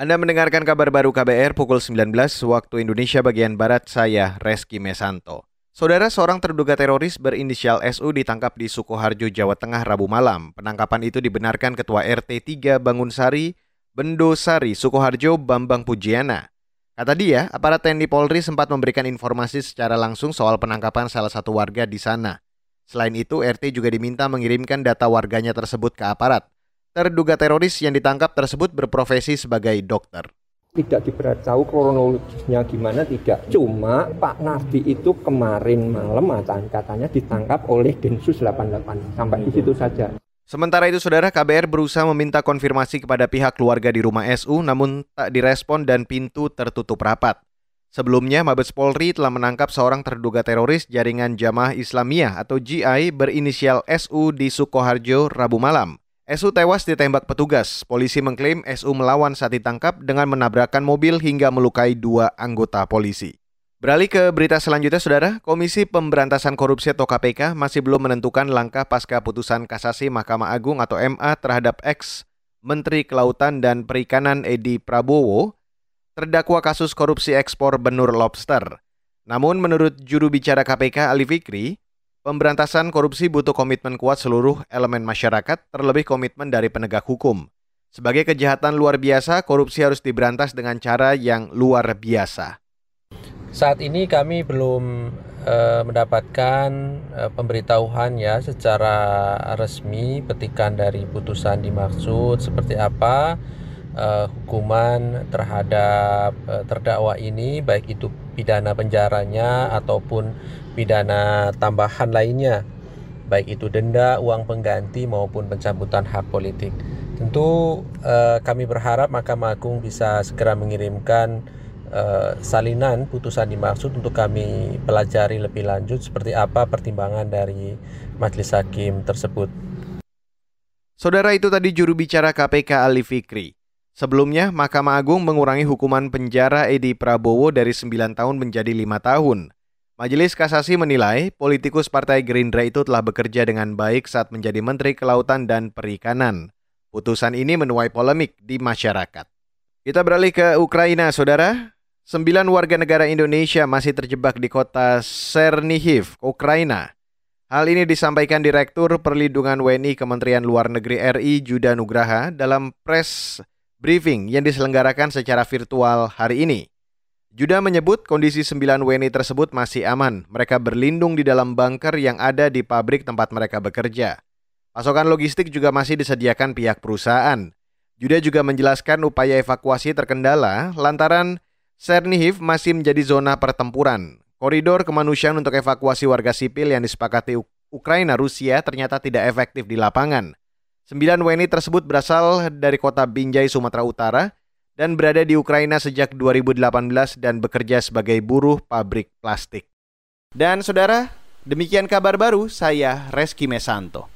Anda mendengarkan kabar baru KBR pukul 19 waktu Indonesia bagian Barat, saya Reski Mesanto. Saudara seorang terduga teroris berinisial SU ditangkap di Sukoharjo, Jawa Tengah Rabu malam. Penangkapan itu dibenarkan Ketua RT 3 Bangunsari, Bendosari, Sukoharjo, Bambang Pujiana. Kata dia, aparat TNI Polri sempat memberikan informasi secara langsung soal penangkapan salah satu warga di sana. Selain itu, RT juga diminta mengirimkan data warganya tersebut ke aparat. Terduga teroris yang ditangkap tersebut berprofesi sebagai dokter. Tidak diberitahu kronologisnya gimana tidak. Cuma Pak Nardi itu kemarin malam katanya ditangkap oleh Densus 88. Sampai di situ saja. Sementara itu, Saudara KBR berusaha meminta konfirmasi kepada pihak keluarga di rumah SU namun tak direspon dan pintu tertutup rapat. Sebelumnya, Mabes Polri telah menangkap seorang terduga teroris jaringan Jamaah Islamiyah atau GI berinisial SU di Sukoharjo Rabu malam. SU tewas ditembak petugas. Polisi mengklaim SU melawan saat ditangkap dengan menabrakkan mobil hingga melukai dua anggota polisi. Beralih ke berita selanjutnya, Saudara. Komisi Pemberantasan Korupsi atau KPK masih belum menentukan langkah pasca putusan kasasi Mahkamah Agung atau MA terhadap ex Menteri Kelautan dan Perikanan Edi Prabowo terdakwa kasus korupsi ekspor benur lobster. Namun menurut juru bicara KPK Ali Fikri, Pemberantasan korupsi butuh komitmen kuat seluruh elemen masyarakat, terlebih komitmen dari penegak hukum. Sebagai kejahatan luar biasa, korupsi harus diberantas dengan cara yang luar biasa. Saat ini kami belum e, mendapatkan e, pemberitahuan ya secara resmi petikan dari putusan dimaksud seperti apa e, hukuman terhadap e, terdakwa ini baik itu pidana penjaranya ataupun pidana tambahan lainnya, baik itu denda, uang pengganti maupun pencabutan hak politik. Tentu eh, kami berharap Mahkamah Agung bisa segera mengirimkan eh, salinan putusan dimaksud untuk kami pelajari lebih lanjut seperti apa pertimbangan dari majelis hakim tersebut. Saudara itu tadi juru bicara KPK Ali Fikri. Sebelumnya, Mahkamah Agung mengurangi hukuman penjara Edi Prabowo dari 9 tahun menjadi 5 tahun. Majelis Kasasi menilai politikus Partai Gerindra itu telah bekerja dengan baik saat menjadi Menteri Kelautan dan Perikanan. Putusan ini menuai polemik di masyarakat. Kita beralih ke Ukraina, saudara. Sembilan warga negara Indonesia masih terjebak di kota Chernihiv, Ukraina. Hal ini disampaikan Direktur Perlindungan WNI Kementerian Luar Negeri RI Juda Nugraha dalam press briefing yang diselenggarakan secara virtual hari ini. Juda menyebut kondisi sembilan WNI tersebut masih aman. Mereka berlindung di dalam bunker yang ada di pabrik tempat mereka bekerja. Pasokan logistik juga masih disediakan pihak perusahaan. Juda juga menjelaskan upaya evakuasi terkendala lantaran Chernihiv masih menjadi zona pertempuran. Koridor kemanusiaan untuk evakuasi warga sipil yang disepakati Ukraina Rusia ternyata tidak efektif di lapangan. Sembilan WNI tersebut berasal dari kota Binjai, Sumatera Utara, dan berada di Ukraina sejak 2018 dan bekerja sebagai buruh pabrik plastik. Dan saudara, demikian kabar baru saya Reski Mesanto.